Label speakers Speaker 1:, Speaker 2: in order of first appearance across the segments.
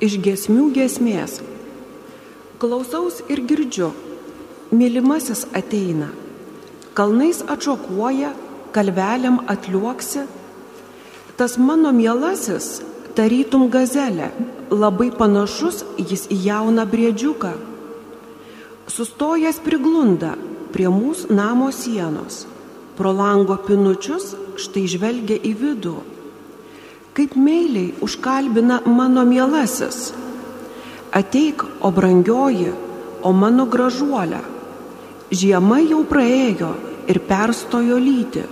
Speaker 1: Iš gesmių gesmės. Klausaus ir girdžiu, mylimasis ateina, kalnais atšokuoja, kalveliam atliuoksi. Tas mano mielasis, tarytum gazelė, labai panašus jis į jauną briedžiuką. Sustojęs priglunda prie mūsų namo sienos, pro lango pinučius štai žvelgia į vidų kaip meiliai užkalbina mano mielasis. Ateik, o brangioji, o mano gražuolė. Žiema jau praėjo ir perstojo lyti.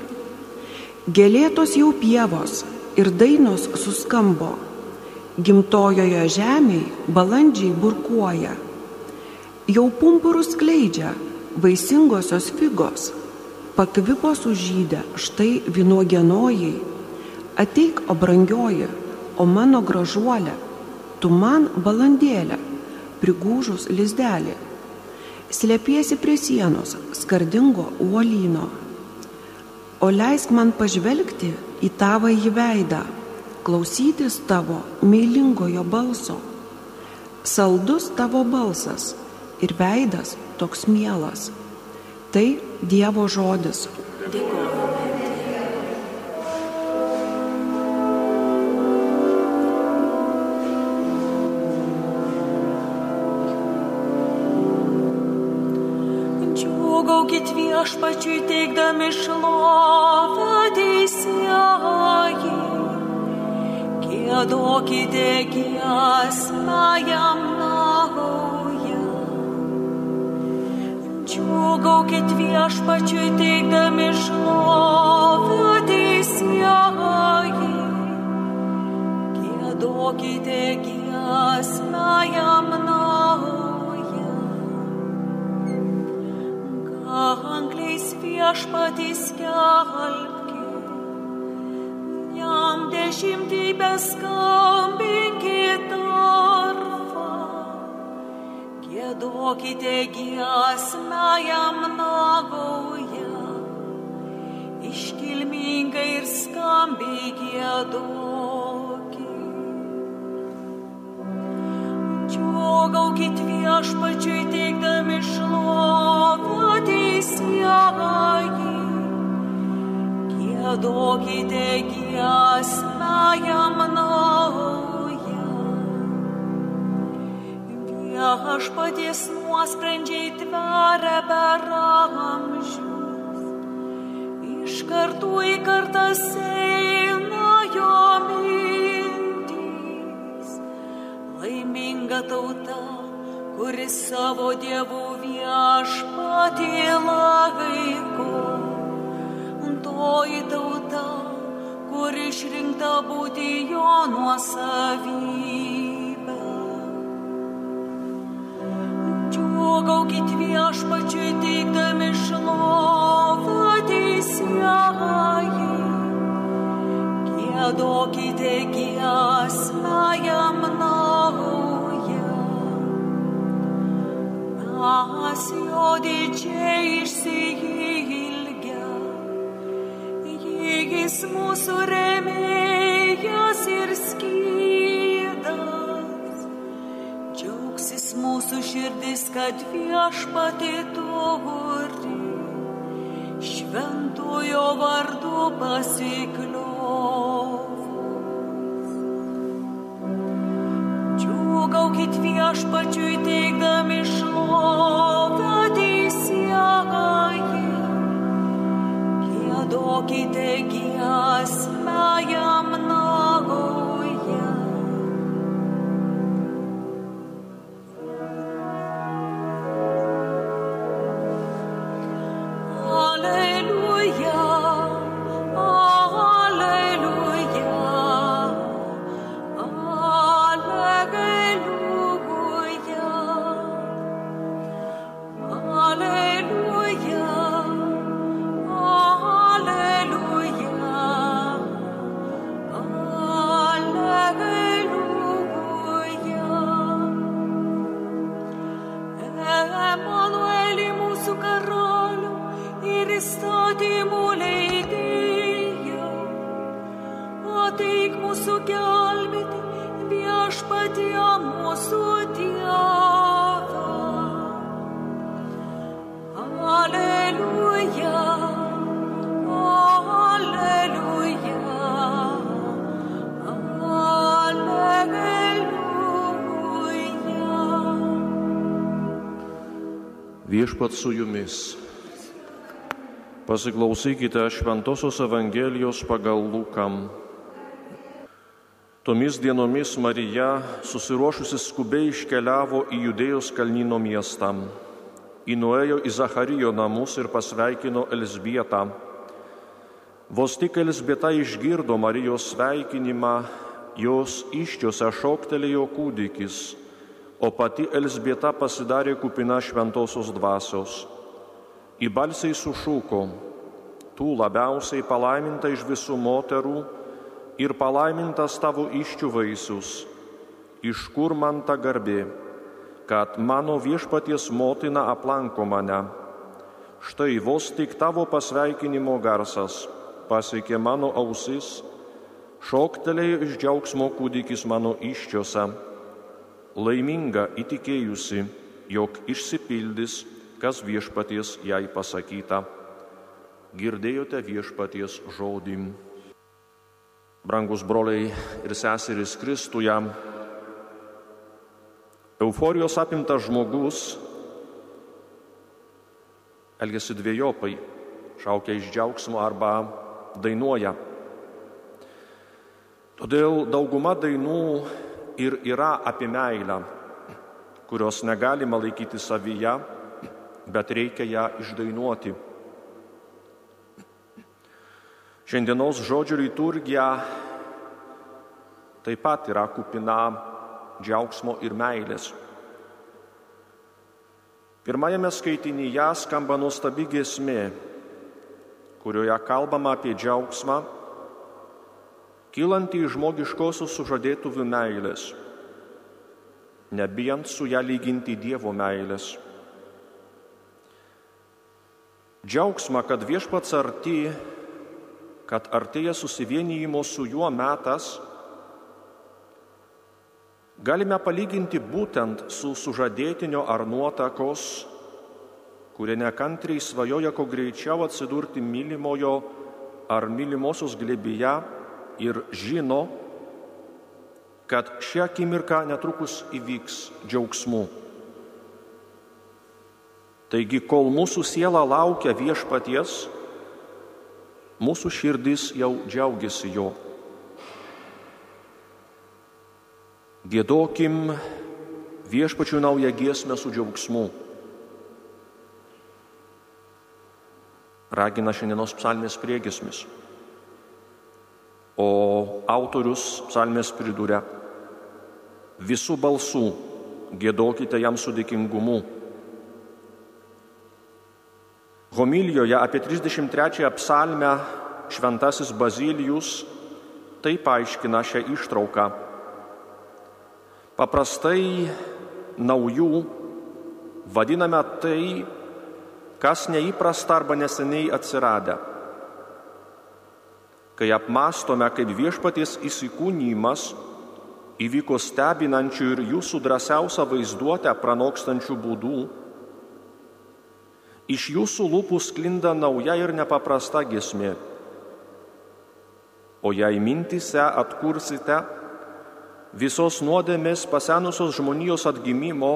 Speaker 1: Gėlėtos jau pievos ir dainos suskambo. Gimtojoje žemėje balandžiai burkuoja. Jau pumpurus kleidžia vaisingosios figos. Pakvipo sužydę štai vynuogienojai Ateik, o brangioji, o mano gražuolė, tu man balandėlė, prigūžus lizdelį. Slėpiesi prie sienos, skardingo uolyno. O leisk man pažvelgti į tavo į veidą, klausytis tavo meilingojo balso. Saldus tavo balsas ir veidas toks mielas. Tai Dievo žodis. Dėkuoju.
Speaker 2: Viešpačiui teikdami šlovę teisėjai. Gėdokite giesmę jam naują. Džiugaukit viešpačiui teikdami šlovę teisėjai. Gėdokite giesmę jam naują. Viešpatys kelbki, jam dešimtį beskambinkit arfą, gėdokite giesmę jam nagoje, iškilmingai ir skambiai gėdokit. Džiugaukit viešpačiui teikdami šlovę teisėjai. Gėdokite giesmę jam naują. Viešpaties nuosprendžiai tveria per amžius. Iš kartų į kartas eina jo mintys. Laiminga tauta kuris savo dievų viešpatį laiko. Toji tauta, kur išrinkta būti jo nuosavybė. Džiugaukit viešpačiui teikdami šlovą teisėjai. Gėdokite giesmę jam naują. Mes jo didžiai išsiilgia. Jis mūsų remėjas ir skydas. Džiaugsis mūsų širdis, kad viešpatė turi. Šventojo vardu pasikliovus.
Speaker 3: Viešpat su jumis. Pasiklausykite Šventojios Evangelijos pagal Lūkam. Tomis dienomis Marija, susiruošusi skubiai iškeliavo į Judėjos kalnyno miestą. Įnuėjo į Zacharijo namus ir pasveikino Elsbietą. Vos tik Elsbieta išgirdo Marijos sveikinimą, jos iščiose šoktelėjo kūdikis, o pati Elsbieta pasidarė kupina šventosios dvasios. Į balsiai sušūko, tu labiausiai palaiminta iš visų moterų ir palaimintas tavo iščių vaisius. Iš kur man ta garbė, kad mano viešpaties motina aplanko mane. Štai vos tik tavo pasveikinimo garsas pasiekė mano ausis, šoktelėjo iš džiaugsmo kūdikis mano iščiose, laiminga įtikėjusi, jog išsipildys, kas viešpaties jai pasakyta. Girdėjote viešpaties žodį. Brangus broliai ir seserys Kristuje, euforijos apimtas žmogus elgesi dviejopai, šaukia iš džiaugsmo arba dainuoja. Todėl dauguma dainų ir yra apie meilę, kurios negalima laikyti savyje, bet reikia ją išdainuoti. Šiandienos žodžių liturgija taip pat yra kupina džiaugsmo ir meilės. Pirmajame skaitinyje skamba nuostabi giesmė, kurioje kalbama apie džiaugsmą, kylantį iš žmogiškosios sužadėtuvių meilės, nebijant su ją lyginti Dievo meilės. Džiaugsmą, kad viešpats arti, kad artėja susivienijimo su juo metas, galime palyginti būtent su sužadėtinio ar nuotakos, kurie nekantriai svajoja kuo greičiau atsidurti mylimojo ar mylimosios glėbyje ir žino, kad šią akimirką netrukus įvyks džiaugsmu. Taigi, kol mūsų siela laukia viešpaties, mūsų širdis jau džiaugiasi jo. Gėdokim viešpačių naują giesmę su džiaugsmu. Ragina šiandienos psalmės priegesmis. O autorius psalmės priduria, visų balsų gėdokite jam su dėkingumu. Homilijoje apie 33 psalmę šventasis Bazilijus taip aiškina šią ištrauką. Paprastai naujų vadiname tai, kas neįprasta arba neseniai atsiradę. Kai apmastome, kaip viešpaties įsikūnymas įvyko stebinančių ir jūsų drąsiausią vaizduotę pranokstančių būdų, iš jūsų lūpų sklinda nauja ir nepaprasta gesmė. O jei mintise atkursite visos nuodėmės pasenusios žmonijos atgimimo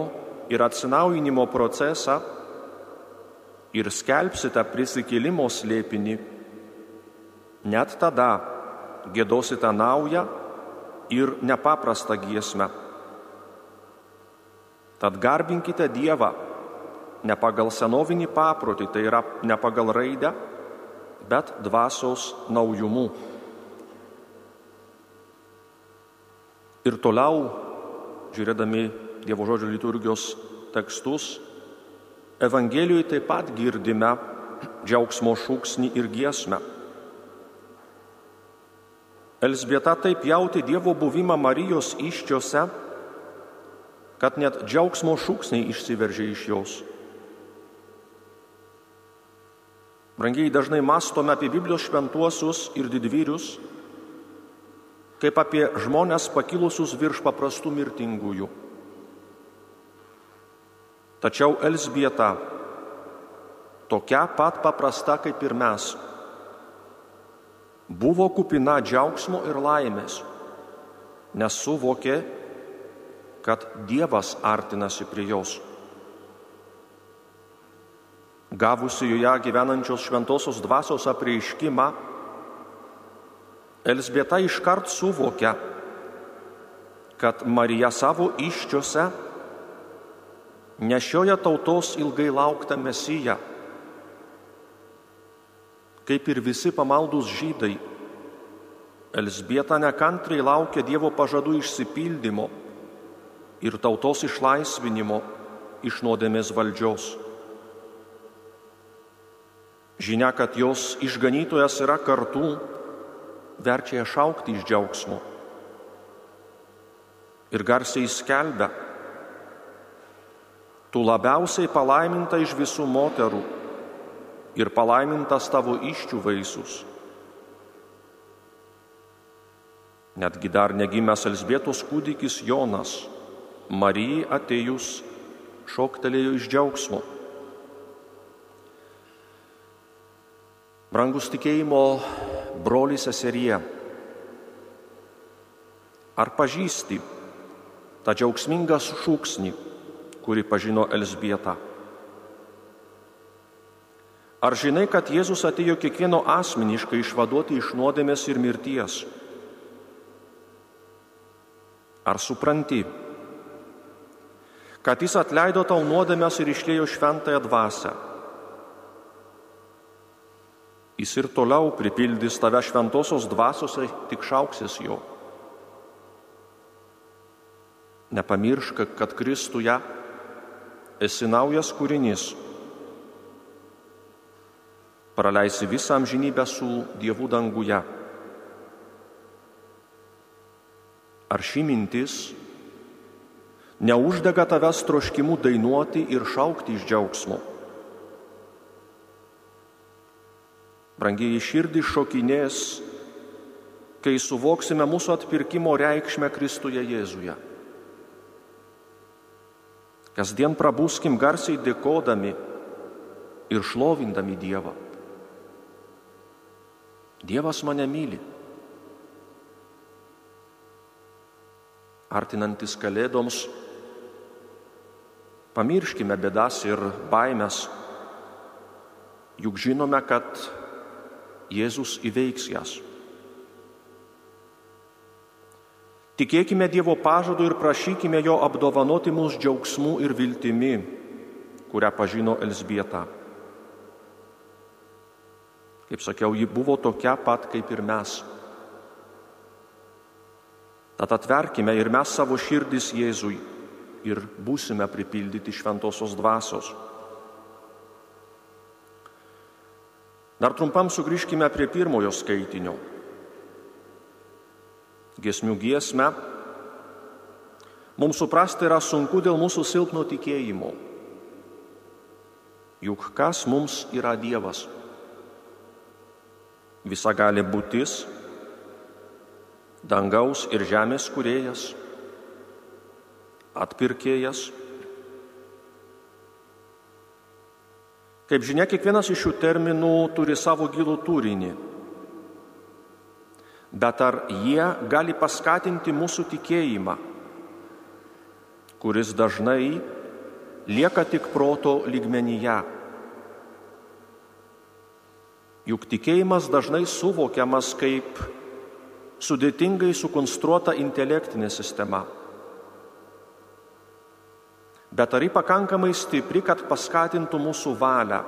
Speaker 3: ir atsinaujinimo procesą ir skelbsite prisikėlimo slėpinį, net tada gėdosite naują ir nepaprastą giesmę. Tad garbinkite Dievą ne pagal senovinį paprotį, tai yra ne pagal raidę, bet dvasios naujumu. Ir toliau, žiūrėdami Dievo žodžio liturgijos tekstus, Evangelijoje taip pat girdime džiaugsmo šūksnį ir giesmę. Elsbieta taip jauti Dievo buvimą Marijos iščiose, kad net džiaugsmo šūksniai išsiveržė iš jos. Brangiai dažnai mastome apie Biblijos šventuosius ir didvyrius, kaip apie žmonės pakilusius virš paprastų mirtingųjų. Tačiau Elsbieta tokia pat paprasta kaip ir mes buvo kupina džiaugsmo ir laimės, nes suvokė, kad Dievas artinasi prie jos. Gavusi joje gyvenančios šventosios dvasios apreiškimą, Elsbieta iškart suvokia, kad Marija savo iščiose nešioja tautos ilgai lauktą mesiją. Kaip ir visi pamaldus žydai, Elsbieta nekantriai laukia Dievo pažadų išsipildymo ir tautos išlaisvinimo iš nuodėmės valdžios. Žinia, kad jos išganytojas yra kartu, verčia ją šaukti iš džiaugsmo. Ir garsiai skelbia, tu labiausiai palaiminta iš visų moterų ir palaimintas tavo iščių vaisius. Netgi dar negimęs Elsbietos kūdikis Jonas, Marijai atėjus, šoktelėjo iš džiaugsmo. Brangus tikėjimo broli seserie, ar pažįsti tą džiaugsmingą šūksnį, kurį pažino Elsbieta? Ar žinai, kad Jėzus atėjo kiekvieno asmeniškai išvaduoti iš nuodėmės ir mirties? Ar supranti, kad Jis atleido tau nuodėmės ir išlėjo šventąją dvasę? Jis ir toliau pripildys tave šventosios dvasios, tik šauksis jo. Nepamiršk, kad Kristuje esi naujas kūrinys. Praleisi visą amžinybę su Dievu danguje. Ar ši mintis neuždega tavęs troškimu dainuoti ir šaukti iš džiaugsmo? Brangiai širdį šokinės, kai suvoksime mūsų atpirkimo reikšmę Kristuje Jėzuje. Kasdien prabūskim garsiai dėkodami ir šlovindami Dievą. Dievas mane myli. Artinantis kalėdoms, pamirškime bėdas ir baimės, juk žinome, kad Jėzus įveiks jas. Tikėkime Dievo pažadu ir prašykime Jo apdovanoti mūsų džiaugsmų ir viltimi, kurią pažino Elsbieta. Kaip sakiau, ji buvo tokia pat kaip ir mes. Tad atverkime ir mes savo širdis Jėzui ir būsime pripildyti šventosios dvasios. Dar trumpam sugrįžkime prie pirmojo skaitinio. Gesmių giesmę. Mums suprasti yra sunku dėl mūsų silpno tikėjimo. Juk kas mums yra Dievas? Visa gali būtis, dangaus ir žemės kurėjas, atpirkėjas Kaip žinia, kiekvienas iš šių terminų turi savo gilų turinį. Bet ar jie gali paskatinti mūsų tikėjimą, kuris dažnai lieka tik proto lygmenyje? Juk tikėjimas dažnai suvokiamas kaip sudėtingai sukonstruota intelektinė sistema. Bet ar ji pakankamai stipri, kad paskatintų mūsų valią,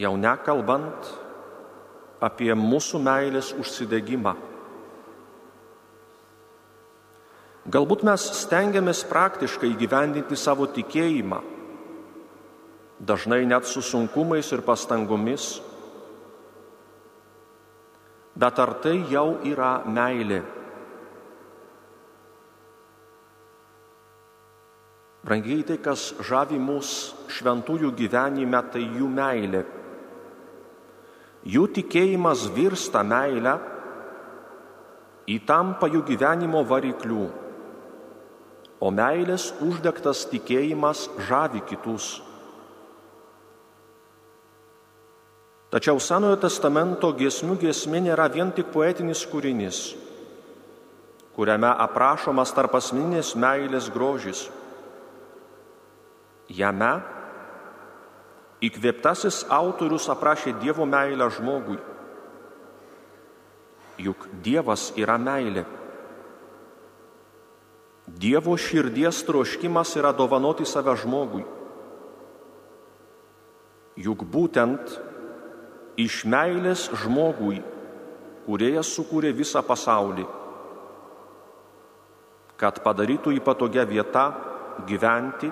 Speaker 3: jau nekalbant apie mūsų meilės užsidegimą. Galbūt mes stengiamės praktiškai gyvendinti savo tikėjimą, dažnai net su sunkumais ir pastangomis, bet ar tai jau yra meilė? Brangiai tai, kas žavi mūsų šventųjų gyvenime, tai jų meilė. Jų tikėjimas virsta meilę, įtampa jų gyvenimo variklių, o meilės uždegtas tikėjimas žavi kitus. Tačiau Senojo testamento giesmių giesmė nėra vien tik poetinis kūrinys, kuriame aprašomas tarp asmeninės meilės grožis. Jame įkvėptasis autorius aprašė Dievo meilę žmogui. Juk Dievas yra meilė. Dievo širdies troškimas yra dovanoti save žmogui. Juk būtent iš meilės žmogui, kuriejas sukūrė visą pasaulį, kad padarytų jį patogią vietą gyventi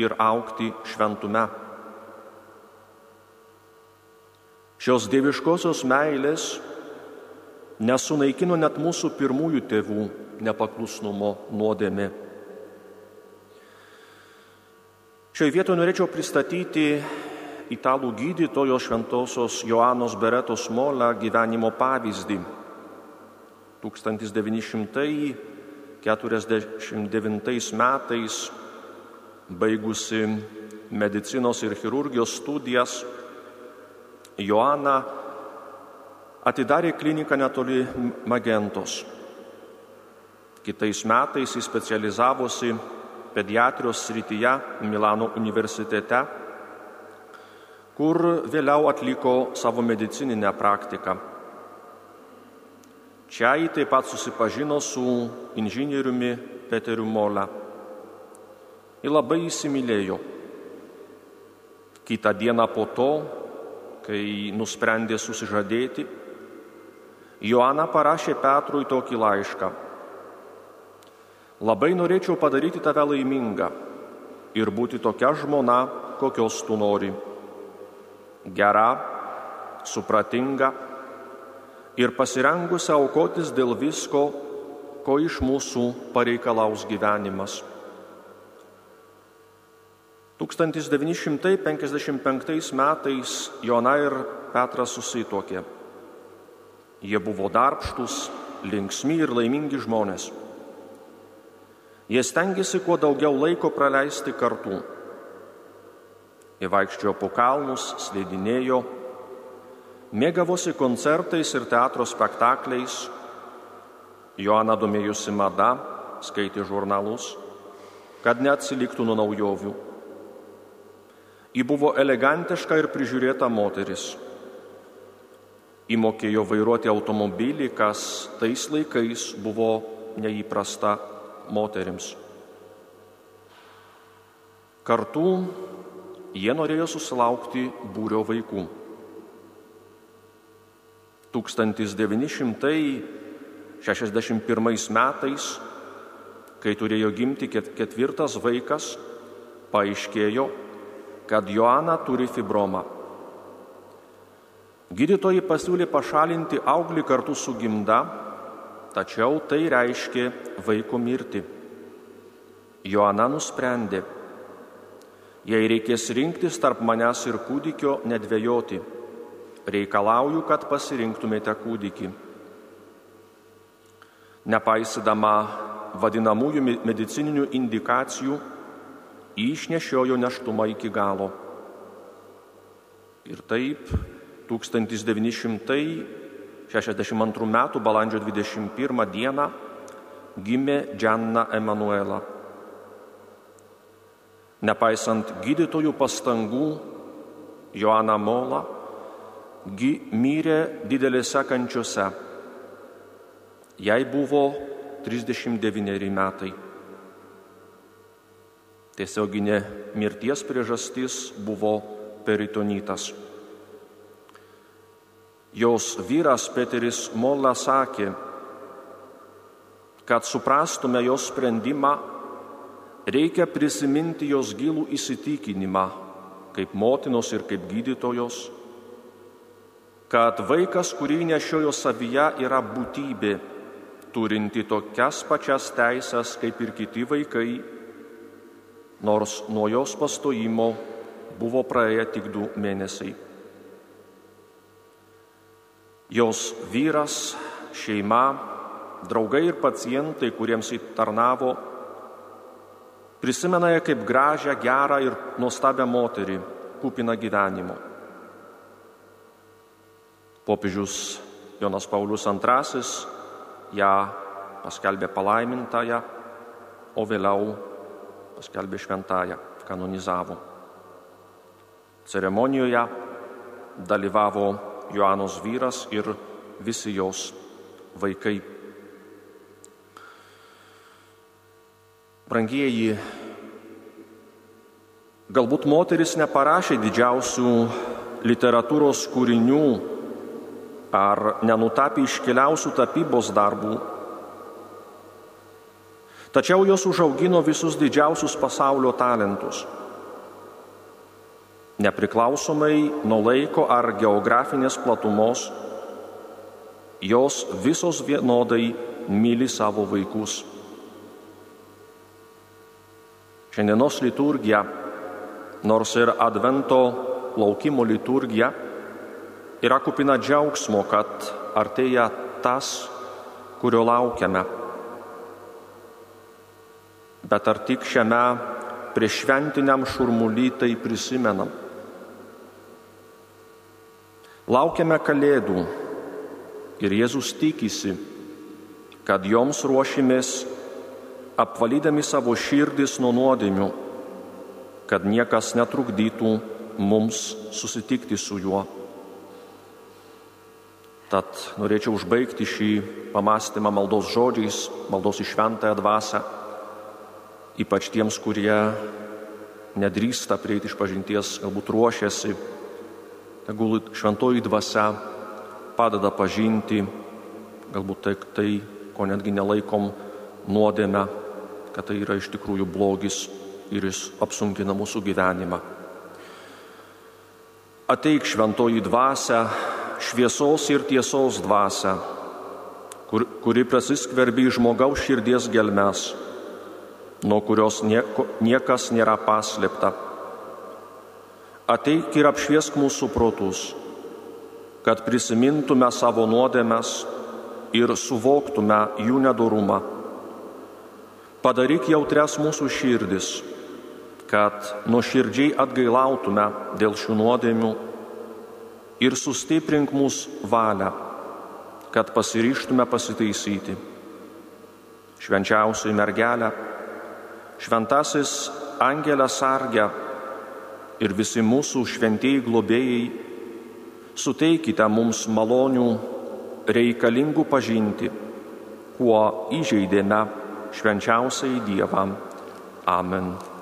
Speaker 3: ir aukti šventume. Šios dieviškosios meilės nesunaikino net mūsų pirmųjų tėvų nepaklusnumo nuodėmė. Šioje vietoje norėčiau pristatyti italų gydytojo šventosios Joanos Beretos Mola gyvenimo pavyzdį. 1949 metais baigusi medicinos ir chirurgijos studijas, Joana atidarė kliniką netoli Magentos. Kitais metais jis specializavosi pediatrijos srityje Milano universitete kur vėliau atliko savo medicininę praktiką. Čia jį taip pat susipažino su inžinieriumi Peteriu Mola. Ir labai įsimylėjo. Kita diena po to, kai nusprendė susižadėti, Joana parašė Petrui tokį laišką. Labai norėčiau padaryti tave laimingą ir būti tokia žmona, kokios tu nori gera, supratinga ir pasirengusi aukotis dėl visko, ko iš mūsų pareikalaus gyvenimas. 1955 metais Jona ir Petras susitokė. Jie buvo darbštus, linksmi ir laimingi žmonės. Jie stengiasi kuo daugiau laiko praleisti kartu Jie vaikščiojo po kalnus, slėdinėjo, mėgavosi koncertais ir teatro spektakliais. Joana domėjusi mada, skaitė žurnalus, kad neatsiliktų nuo naujovių. Ji buvo elegantiška ir prižiūrėta moteris. Įmokėjo vairuoti automobilį, kas tais laikais buvo neįprasta moterims. Kartu jie norėjo susilaukti būrio vaikų. 1961 metais, kai turėjo gimti ketvirtas vaikas, paaiškėjo, kad Joana turi fibromą. Gydytojai pasiūlė pašalinti auglį kartu su gimda, tačiau tai reiškė vaiko mirtį. Joana nusprendė, Jei reikės rinktis tarp manęs ir kūdikio, nedvėjoti. Reikalauju, kad pasirinktumėte kūdikį. Nepaisydama vadinamųjų medicininių indikacijų, išnešiojo neštumą iki galo. Ir taip 1962 m. balandžio 21 d. gimė Džanna Emanuela. Nepaisant gydytojų pastangų, Joana Mola mirė didelėse kančiuose. Jai buvo 39 metai. Tiesioginė mirties priežastis buvo peritonitas. Jos vyras Peteris Mola sakė, kad suprastume jos sprendimą reikia prisiminti jos gilų įsitikinimą kaip motinos ir kaip gydytojos, kad vaikas, kurį nešiojo savyje, yra būtybė, turinti tokias pačias teisės kaip ir kiti vaikai, nors nuo jos pastojimo buvo praėję tik du mėnesiai. Jos vyras, šeima draugai ir pacientai, kuriems jį tarnavo, prisimena ją kaip gražią, gerą ir nuostabią moterį, kupiną gyvenimo. Popiežius Jonas Paulius II ją paskelbė palaimintąją, o vėliau paskelbė šventąją, kanonizavo. Ceremonijoje dalyvavo Joanos vyras ir visi jos vaikai. Brangieji, galbūt moteris neparašė didžiausių literatūros kūrinių ar nenutapė iškiliausių tapybos darbų, tačiau jos užaugino visus didžiausius pasaulio talentus. Nepriklausomai nuo laiko ar geografinės platumos, jos visos vienodai myli savo vaikus. Šiandienos liturgija, nors ir Advento laukimo liturgija, yra kupina džiaugsmo, kad artėja tas, kurio laukiame. Bet ar tik šiame priešventiniam šurmuly tai prisimenam? Laukiame kalėdų ir Jėzus tikisi, kad joms ruošimės apvalydami savo širdis nuo nuodėmių, kad niekas netrukdytų mums susitikti su juo. Tad norėčiau užbaigti šį pamastymą maldos žodžiais, maldos į šventąją dvasę, ypač tiems, kurie nedrįsta prieiti iš pažinties, galbūt ruošiasi, tegul šventoji dvasia padeda pažinti, galbūt tai, tai ko netgi nelaikom nuodėme, kad tai yra iš tikrųjų blogis ir jis apsunkina mūsų gyvenimą. Ateik šventoji dvasia, šviesos ir tiesos dvasia, kur, kuri prasiskverbi į žmogaus širdies gelmes, nuo kurios nieko, niekas nėra paslėpta. Ateik ir apšviesk mūsų protus, kad prisimintume savo nuodėmes ir suvoktume jų nedorumą. Padaryk jautres mūsų širdis, kad nuoširdžiai atgailautume dėl šių nuodėmių ir sustiprink mūsų valią, kad pasiryštume pasitaisyti. Švenčiausiai mergelė, šventasis Angelė Sargė ir visi mūsų šventieji globėjai, suteikite mums malonių reikalingų pažinti, kuo įžeidėme švenčiausiai Dievą. Amen.